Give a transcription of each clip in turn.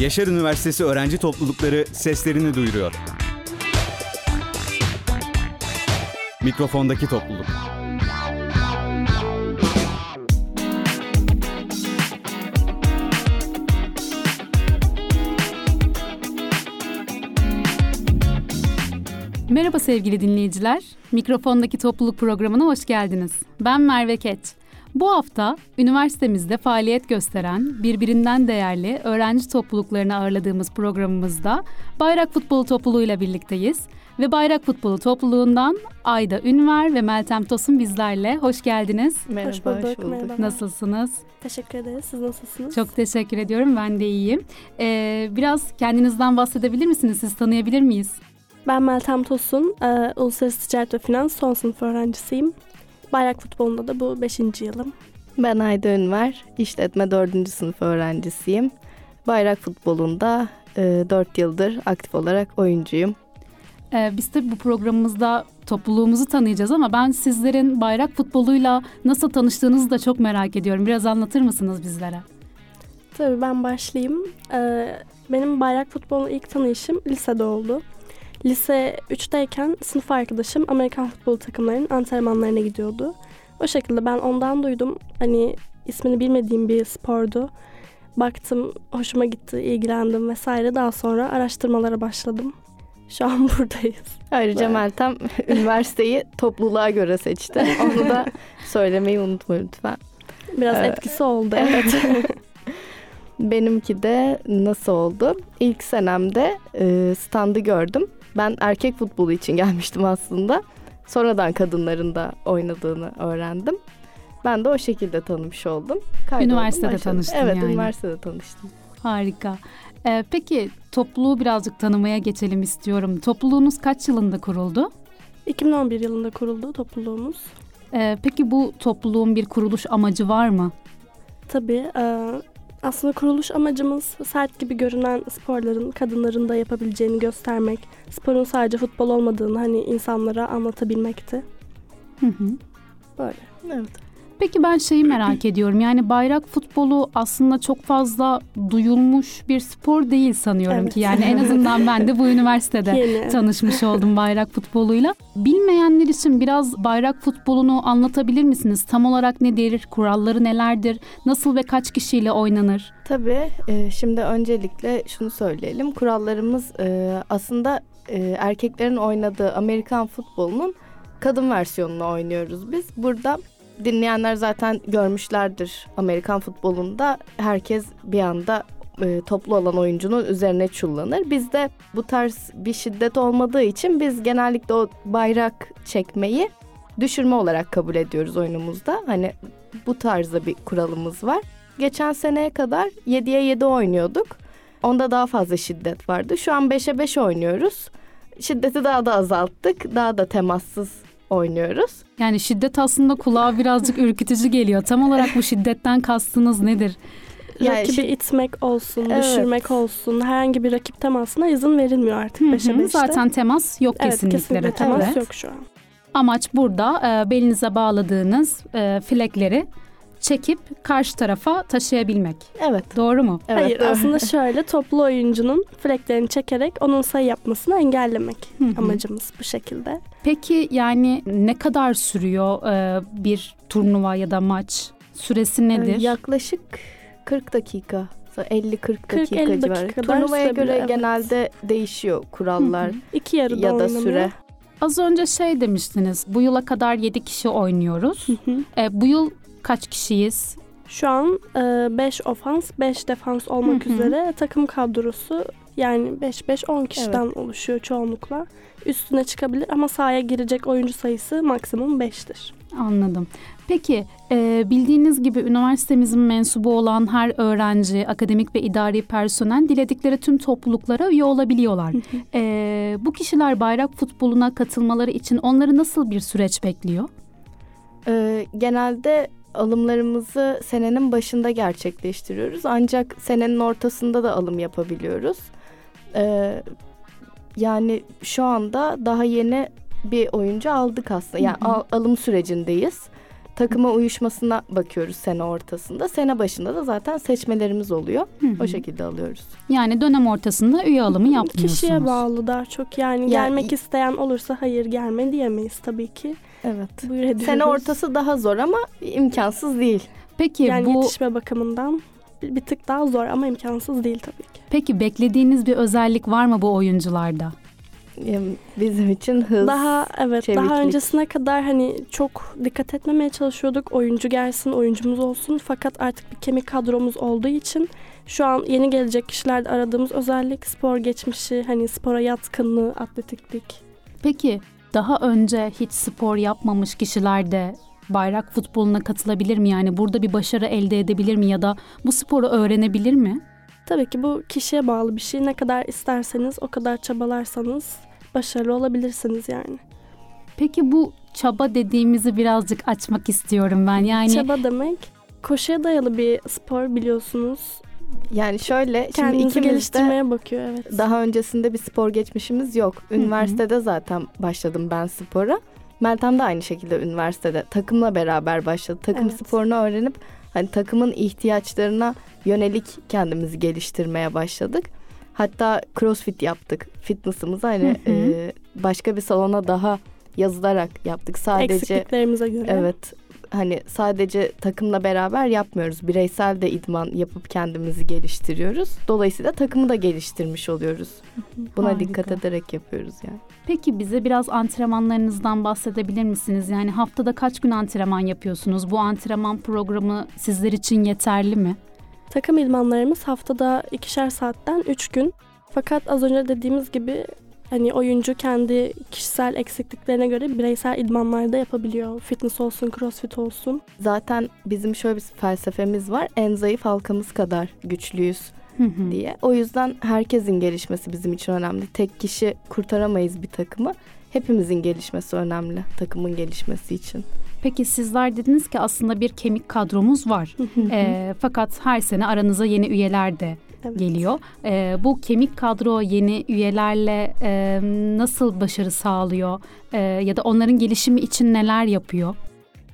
Yaşar Üniversitesi öğrenci toplulukları seslerini duyuruyor. Mikrofondaki topluluk. Merhaba sevgili dinleyiciler. Mikrofondaki topluluk programına hoş geldiniz. Ben Merve Keç. Bu hafta üniversitemizde faaliyet gösteren birbirinden değerli öğrenci topluluklarını ağırladığımız programımızda Bayrak Futbolu topluluğuyla birlikteyiz. Ve Bayrak Futbolu topluluğundan Ayda Ünver ve Meltem Tosun bizlerle. Hoş geldiniz. Merhaba, hoş bulduk. Hoş bulduk. Merhaba. Nasılsınız? Teşekkür ederiz. Siz nasılsınız? Çok teşekkür ediyorum. Ben de iyiyim. Ee, biraz kendinizden bahsedebilir misiniz? Siz tanıyabilir miyiz? Ben Meltem Tosun. Ee, Uluslararası Ticaret ve Finans son sınıf öğrencisiyim. Bayrak futbolunda da bu 5. yılım. Ben Ayda Ünver, işletme 4. sınıf öğrencisiyim. Bayrak futbolunda e, 4 yıldır aktif olarak oyuncuyum. Ee, biz de bu programımızda topluluğumuzu tanıyacağız ama ben sizlerin bayrak futboluyla nasıl tanıştığınızı da çok merak ediyorum. Biraz anlatır mısınız bizlere? Tabii ben başlayayım. Ee, benim bayrak futbolu ilk tanışım lisede oldu. Lise 3'teyken sınıf arkadaşım Amerikan futbolu takımlarının antrenmanlarına gidiyordu. O şekilde ben ondan duydum. Hani ismini bilmediğim bir spordu. Baktım, hoşuma gitti, ilgilendim vesaire. Daha sonra araştırmalara başladım. Şu an buradayız. Ayrıca evet. Meltem üniversiteyi topluluğa göre seçti. Onu da söylemeyi unutma lütfen. Biraz ee, etkisi oldu. Evet. Benimki de nasıl oldu? İlk senemde e, standı gördüm. Ben erkek futbolu için gelmiştim aslında. Sonradan kadınların da oynadığını öğrendim. Ben de o şekilde tanımış oldum. Kaydoldum, üniversitede tanıştım evet, yani. Evet üniversitede tanıştım. Harika. Ee, peki topluluğu birazcık tanımaya geçelim istiyorum. Topluluğunuz kaç yılında kuruldu? 2011 yılında kuruldu topluluğumuz. Ee, peki bu topluluğun bir kuruluş amacı var mı? Tabii. E, aslında kuruluş amacımız sert gibi görünen sporların kadınların da yapabileceğini göstermek. Sporun sadece futbol olmadığını hani insanlara anlatabilmekti. Hı hı. Böyle. Evet. Peki ben şeyi merak ediyorum. Yani bayrak futbolu aslında çok fazla duyulmuş bir spor değil sanıyorum evet. ki. Yani en azından ben de bu üniversitede Yeni. tanışmış oldum bayrak futboluyla. Bilmeyenler için biraz bayrak futbolunu anlatabilir misiniz? Tam olarak nedir? Kuralları nelerdir? Nasıl ve kaç kişiyle oynanır? Tabii. E, şimdi öncelikle şunu söyleyelim. Kurallarımız e, aslında e, erkeklerin oynadığı Amerikan futbolunun kadın versiyonunu oynuyoruz biz. Burada dinleyenler zaten görmüşlerdir Amerikan futbolunda herkes bir anda e, toplu olan oyuncunun üzerine çullanır. Bizde bu tarz bir şiddet olmadığı için biz genellikle o bayrak çekmeyi düşürme olarak kabul ediyoruz oyunumuzda. Hani bu tarzda bir kuralımız var. Geçen seneye kadar 7'ye 7 oynuyorduk. Onda daha fazla şiddet vardı. Şu an 5'e 5 oynuyoruz. Şiddeti daha da azalttık. Daha da temassız oynuyoruz. Yani şiddet aslında kulağa birazcık ürkütücü geliyor. Tam olarak bu şiddetten kastınız nedir? Yani Rakibi şi- itmek olsun, evet. düşürmek olsun, herhangi bir rakip temasına izin verilmiyor artık 5'e 5'te. Zaten temas yok evet, kesinlikle. kesinlikle temas evet. yok şu an. Amaç burada e, belinize bağladığınız e, filekleri çekip karşı tarafa taşıyabilmek. Evet. Doğru mu? Evet, Hayır doğru. aslında şöyle toplu oyuncunun fleklerini çekerek onun sayı yapmasını engellemek amacımız bu şekilde. Peki yani ne kadar sürüyor e, bir turnuva ya da maç? Süresi nedir? Ee, yaklaşık 40 dakika. 50-40 dakika civarı. Turnuvaya göre evet. genelde değişiyor kurallar hı hı. İki yarıda ya da süre. Az önce şey demiştiniz. Bu yıla kadar 7 kişi oynuyoruz. Hı hı. E, bu yıl kaç kişiyiz? Şu an 5 e, ofans, 5 defans olmak hı hı. üzere takım kadrosu yani 5-5-10 kişiden evet. oluşuyor çoğunlukla. Üstüne çıkabilir ama sahaya girecek oyuncu sayısı maksimum 5'tir. Anladım. Peki e, bildiğiniz gibi üniversitemizin mensubu olan her öğrenci, akademik ve idari personel diledikleri tüm topluluklara üye olabiliyorlar. e, bu kişiler bayrak futboluna katılmaları için onları nasıl bir süreç bekliyor? E, genelde alımlarımızı senenin başında gerçekleştiriyoruz. Ancak senenin ortasında da alım yapabiliyoruz. Ee, yani şu anda daha yeni bir oyuncu aldık aslında. Yani al, alım sürecindeyiz. Takıma uyuşmasına bakıyoruz sene ortasında. Sene başında da zaten seçmelerimiz oluyor. Hı hı. O şekilde alıyoruz. Yani dönem ortasında üye alımı yapmıyorsunuz. Kişiye bağlı daha çok yani Yani- gelmek isteyen olursa hayır gelme diyemeyiz tabii ki. Evet. Buyur ediyoruz. Sene ortası daha zor ama imkansız değil. Peki yani bu yetişme bakımından bir, bir tık daha zor ama imkansız değil tabii ki. peki beklediğiniz bir özellik var mı bu oyuncularda? Bizim için hız. Daha evet çeviklik. daha öncesine kadar hani çok dikkat etmemeye çalışıyorduk. Oyuncu gelsin, oyuncumuz olsun. Fakat artık bir kemik kadromuz olduğu için şu an yeni gelecek kişilerde aradığımız özellik spor geçmişi, hani spora yatkınlığı, atletiklik. Peki daha önce hiç spor yapmamış kişiler de bayrak futboluna katılabilir mi? Yani burada bir başarı elde edebilir mi ya da bu sporu öğrenebilir mi? Tabii ki bu kişiye bağlı bir şey. Ne kadar isterseniz, o kadar çabalarsanız başarılı olabilirsiniz yani. Peki bu çaba dediğimizi birazcık açmak istiyorum ben. Yani Çaba demek koşuya dayalı bir spor biliyorsunuz. Yani şöyle şimdi Kendinizi de geliştirmeye bakıyor evet. daha öncesinde bir spor geçmişimiz yok. Üniversitede zaten başladım ben spora. Meltem de aynı şekilde üniversitede takımla beraber başladı. Takım Evet. sporunu öğrenip hani takımın ihtiyaçlarına yönelik kendimizi geliştirmeye başladık. Hatta crossfit yaptık. Fitness'ımızı hani e, başka bir salona daha yazılarak yaptık. Sadece Eksikliklerimize göre. Evet. Hani sadece takımla beraber yapmıyoruz. Bireysel de idman yapıp kendimizi geliştiriyoruz. Dolayısıyla takımı da geliştirmiş oluyoruz. Buna Harika. dikkat ederek yapıyoruz yani. Peki bize biraz antrenmanlarınızdan bahsedebilir misiniz? Yani haftada kaç gün antrenman yapıyorsunuz? Bu antrenman programı sizler için yeterli mi? Takım idmanlarımız haftada ikişer saatten 3 gün. Fakat az önce dediğimiz gibi hani oyuncu kendi kişisel eksikliklerine göre bireysel idmanlar da yapabiliyor. Fitness olsun, crossfit olsun. Zaten bizim şöyle bir felsefemiz var. En zayıf halkamız kadar güçlüyüz diye. O yüzden herkesin gelişmesi bizim için önemli. Tek kişi kurtaramayız bir takımı. Hepimizin gelişmesi önemli takımın gelişmesi için. Peki sizler dediniz ki aslında bir kemik kadromuz var. Ee, fakat her sene aranıza yeni üyeler de Evet. geliyor. Ee, bu kemik kadro yeni üyelerle e, nasıl başarı sağlıyor? Ee, ya da onların gelişimi için neler yapıyor?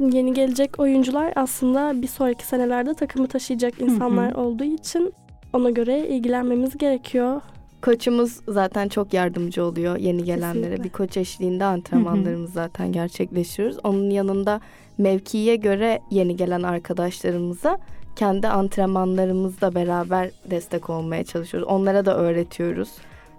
Yeni gelecek oyuncular aslında bir sonraki senelerde takımı taşıyacak insanlar olduğu için ona göre ilgilenmemiz gerekiyor. Koçumuz zaten çok yardımcı oluyor yeni gelenlere. Kesinlikle. Bir koç eşliğinde antrenmanlarımızı zaten gerçekleştiriyoruz. Onun yanında mevkiye göre yeni gelen arkadaşlarımıza kendi antrenmanlarımızla beraber destek olmaya çalışıyoruz. Onlara da öğretiyoruz.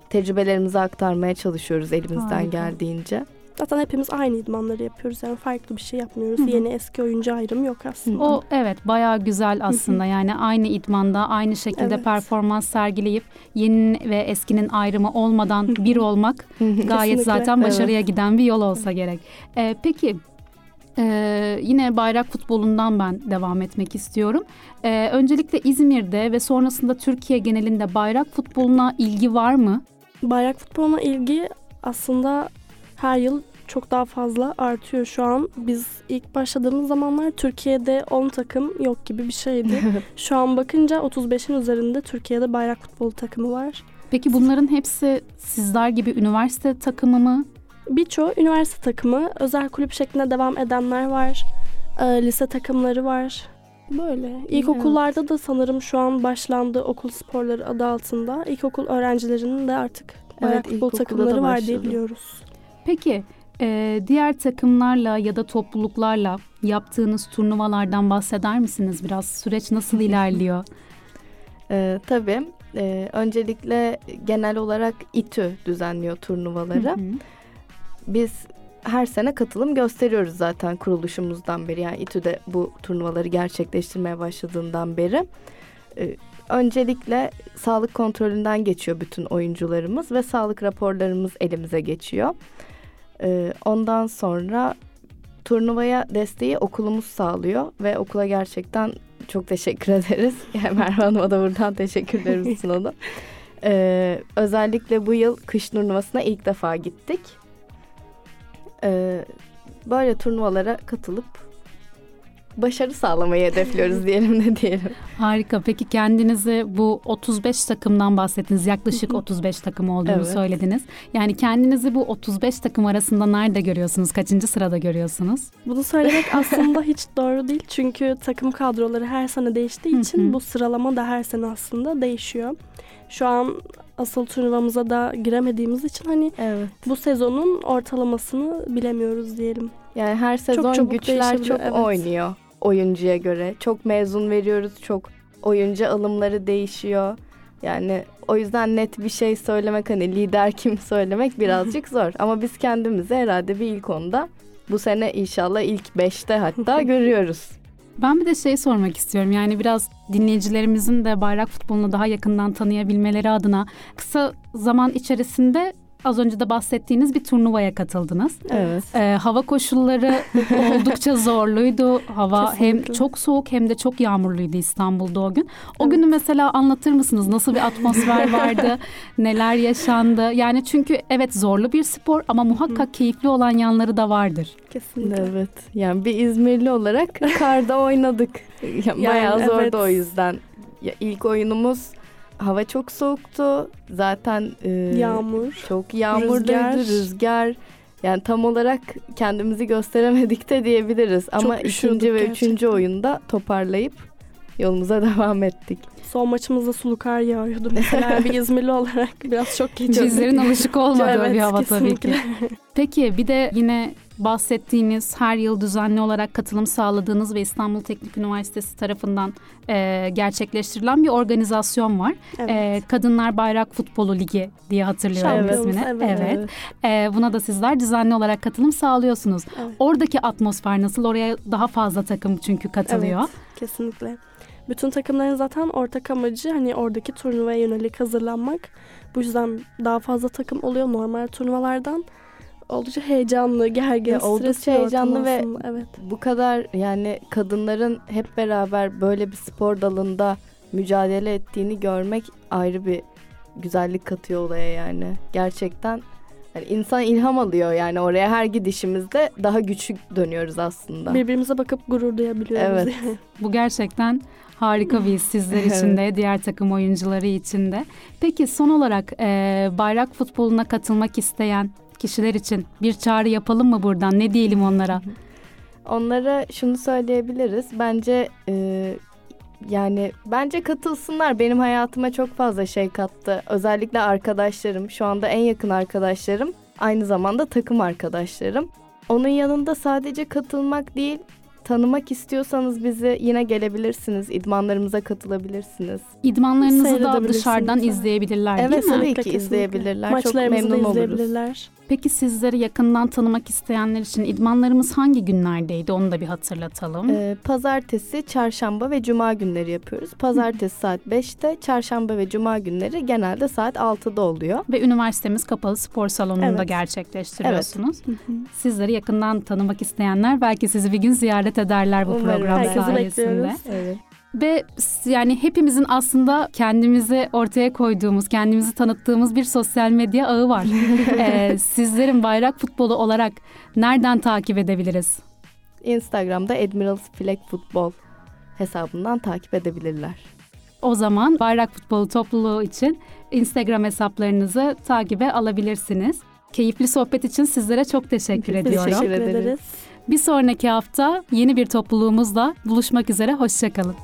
Tecrübelerimizi aktarmaya çalışıyoruz elimizden Harika. geldiğince. Zaten hepimiz aynı idmanları yapıyoruz. Yani farklı bir şey yapmıyoruz. Hı hı. Yeni eski oyuncu ayrımı yok aslında. O evet bayağı güzel aslında. Yani aynı idmanda aynı şekilde Evet. performans sergileyip yeni ve eskinin ayrımı olmadan bir olmak gayet Kesinlikle. zaten Evet. başarıya giden bir yol olsa gerek. Ee, peki ee, yine bayrak futbolundan ben devam etmek istiyorum. Ee, öncelikle İzmir'de ve sonrasında Türkiye genelinde bayrak futboluna ilgi var mı? Bayrak futboluna ilgi aslında her yıl çok daha fazla artıyor şu an. Biz ilk başladığımız zamanlar Türkiye'de 10 takım yok gibi bir şeydi. şu an bakınca 35'in üzerinde Türkiye'de bayrak futbolu takımı var. Peki bunların hepsi sizler gibi üniversite takımı mı? Birçoğu üniversite takımı, özel kulüp şeklinde devam edenler var. Ee, lise takımları var. Böyle. İlkokullarda da sanırım şu an başlandı okul sporları adı altında. İlkokul öğrencilerinin de artık bayrak Evet, futbol takımları var diye biliyoruz. Peki e, diğer takımlarla ya da topluluklarla yaptığınız turnuvalardan bahseder misiniz biraz? Süreç nasıl ilerliyor? Ee, tabii. Ee, öncelikle genel olarak İTÜ düzenliyor turnuvaları. Hı hı. Biz her sene katılım gösteriyoruz zaten kuruluşumuzdan beri. Yani İTÜ'de bu turnuvaları gerçekleştirmeye başladığından beri. Ee, öncelikle sağlık kontrolünden geçiyor bütün oyuncularımız ve sağlık raporlarımız elimize geçiyor. Ee, ondan sonra turnuvaya desteği okulumuz sağlıyor ve okula gerçekten çok teşekkür ederiz. Yani Merve Hanım'a da buradan teşekkürlerimizi sunalım. Ee, özellikle bu yıl kış turnuvasına ilk defa gittik. Ee, böyle turnuvalara katılıp başarı sağlamayı hedefliyoruz diyelim ne diyelim. Harika. Peki kendinizi bu 35 takımdan bahsettiniz. Yaklaşık 35 takım olduğunu Evet. söylediniz. Yani kendinizi bu 35 takım arasında nerede görüyorsunuz? Kaçıncı sırada görüyorsunuz? Bunu söylemek aslında hiç doğru değil. Çünkü takım kadroları her sene değiştiği için bu sıralama da her sene aslında değişiyor. Şu an asıl turnuvamıza da giremediğimiz için hani Evet. bu sezonun ortalamasını bilemiyoruz diyelim. Yani her sezon çabuk güçler çok evet. oynuyor oyuncuya göre. Çok mezun veriyoruz, çok oyuncu alımları değişiyor. Yani o yüzden net bir şey söylemek hani lider kim söylemek birazcık zor. Ama biz kendimizi herhalde bir ilk onda bu sene inşallah ilk beşte hatta görüyoruz. Ben bir de şey sormak istiyorum. Yani biraz dinleyicilerimizin de bayrak futbolunu daha yakından tanıyabilmeleri adına kısa zaman içerisinde az önce de bahsettiğiniz bir turnuvaya katıldınız. Evet. Ee, hava koşulları oldukça zorluydu. Hava hem Kesinlikle. çok soğuk hem de çok yağmurluydu İstanbul'da o gün. O günü mesela anlatır mısınız? Nasıl bir atmosfer vardı? neler yaşandı? Yani çünkü evet zorlu bir spor ama muhakkak keyifli olan yanları da vardır. Kesinlikle. Evet. Yani bir İzmirli olarak karda oynadık. Ya, bayağı evet. zordu o yüzden. Ya ilk oyunumuz hava çok soğuktu. Zaten e, Yağmur. çok yağmurluydu, Rüzgar. rüzgar. Yani tam olarak kendimizi gösteremedik de diyebiliriz. Ama ikinci ve gerçekten. üçüncü oyunda toparlayıp yolumuza devam ettik. Son maçımızda sulu kar yağıyordu mesela bir İzmirli olarak biraz çok geçirdik. Bizlerin alışık olmadığı Evet, bir hava tabii kesinlikle. ki. Peki bir de yine bahsettiğiniz her yıl düzenli olarak katılım sağladığınız ve İstanbul Teknik Üniversitesi tarafından e, gerçekleştirilen bir organizasyon var. Evet. E, Kadınlar Bayrak Futbolu Ligi diye hatırlıyorum Şampiyonuz, ismini. evet. E, buna da sizler düzenli olarak katılım sağlıyorsunuz. Evet. Oradaki atmosfer nasıl? Oraya daha fazla takım çünkü katılıyor. Evet, kesinlikle. Bütün takımların zaten ortak amacı hani oradaki turnuvaya yönelik hazırlanmak. Bu yüzden daha fazla takım oluyor normal turnuvalardan. Oldukça heyecanlı, gergin, Ya, oldukça heyecanlı ve- evet. Bu kadar yani kadınların hep beraber böyle bir spor dalında mücadele ettiğini görmek ayrı bir güzellik katıyor olaya yani. Gerçekten yani insan ilham alıyor yani oraya her gidişimizde daha güçlü dönüyoruz aslında. Birbirimize bakıp gurur duyabiliyoruz. Evet. yani. Bu gerçekten harika bir his sizler için de, diğer takım oyuncuları için de. Peki son olarak e, bayrak futboluna katılmak isteyen kişiler için bir çağrı yapalım mı buradan? Ne diyelim onlara? Onlara şunu söyleyebiliriz. Bence e, yani bence katılsınlar. Benim hayatıma çok fazla şey kattı. Özellikle arkadaşlarım, şu anda en yakın arkadaşlarım, aynı zamanda takım arkadaşlarım. Onun yanında sadece katılmak değil, tanımak istiyorsanız bizi yine gelebilirsiniz. İdmanlarımıza katılabilirsiniz. İdmanlarınızı da dışarıdan izleyebilirler Evet, değil mi? tabii ki izleyebilirler. Çok Maçlarımızı da memnun oluruz. Peki sizleri yakından tanımak isteyenler için idmanlarımız hangi günlerdeydi? Onu da bir hatırlatalım. Ee, pazartesi, çarşamba ve cuma günleri yapıyoruz. Pazartesi saat 5'te, çarşamba ve cuma günleri genelde saat 6'da oluyor. Ve üniversitemiz kapalı spor salonunda Evet. gerçekleştiriyorsunuz. Hı. Sizleri yakından tanımak isteyenler belki sizi bir gün ziyaret ederler bu Umarım. program sayesinde. bekliyoruz. Evet. Ve yani hepimizin aslında kendimizi ortaya koyduğumuz, kendimizi tanıttığımız bir sosyal medya ağı var. Ee, sizlerin bayrak futbolu olarak nereden takip edebiliriz? Instagram'da Admirals Flag Futbol hesabından takip edebilirler. O zaman bayrak futbolu topluluğu için Instagram hesaplarınızı takibe alabilirsiniz. Keyifli sohbet için sizlere çok teşekkür Biz ediyorum. teşekkür ederiz. Bir sonraki hafta yeni bir topluluğumuzla buluşmak üzere. Hoşçakalın.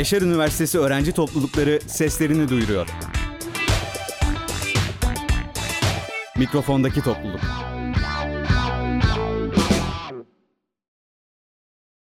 Yaşar Üniversitesi öğrenci toplulukları seslerini duyuruyor. Mikrofondaki topluluk.